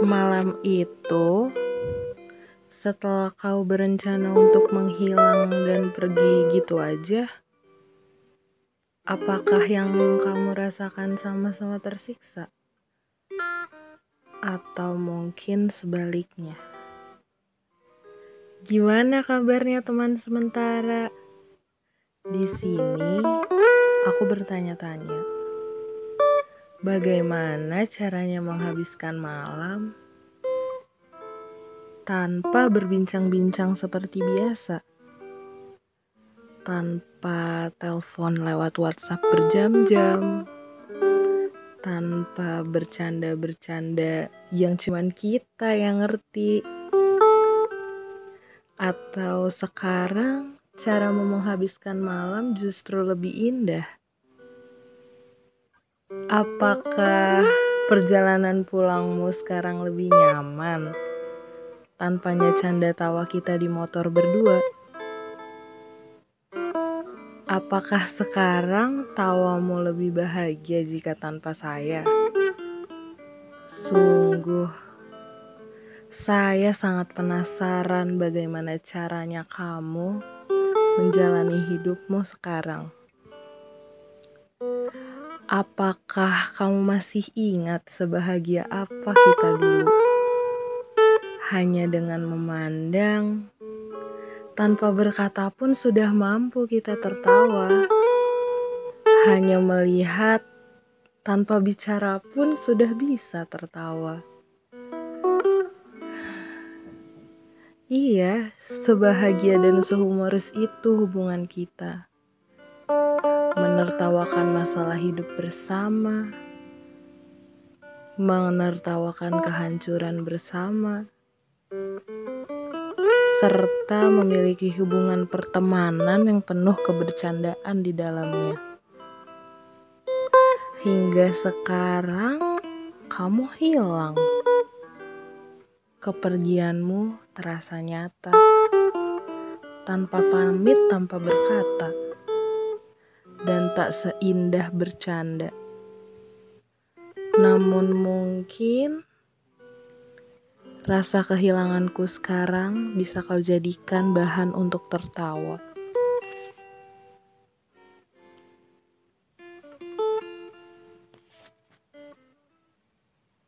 Malam itu, setelah kau berencana untuk menghilang dan pergi gitu aja, apakah yang kamu rasakan sama-sama tersiksa? Atau mungkin sebaliknya? Gimana kabarnya teman sementara? Di sini aku bertanya-tanya. Bagaimana caranya menghabiskan malam tanpa berbincang-bincang seperti biasa? Tanpa telepon lewat WhatsApp berjam-jam, tanpa bercanda-bercanda yang cuman kita yang ngerti. Atau sekarang cara menghabiskan malam justru lebih indah? Apakah perjalanan pulangmu sekarang lebih nyaman tanpanya canda tawa kita di motor berdua? Apakah sekarang tawamu lebih bahagia jika tanpa saya? Sungguh, saya sangat penasaran bagaimana caranya kamu menjalani hidupmu sekarang. Apakah kamu masih ingat sebahagia apa kita dulu? Hanya dengan memandang, tanpa berkata pun sudah mampu kita tertawa. Hanya melihat, tanpa bicara pun sudah bisa tertawa. Iya, sebahagia dan sehumoris itu hubungan kita menertawakan masalah hidup bersama, menertawakan kehancuran bersama, serta memiliki hubungan pertemanan yang penuh kebercandaan di dalamnya. Hingga sekarang, kamu hilang. Kepergianmu terasa nyata, tanpa pamit, tanpa berkata tak seindah bercanda. Namun mungkin rasa kehilanganku sekarang bisa kau jadikan bahan untuk tertawa.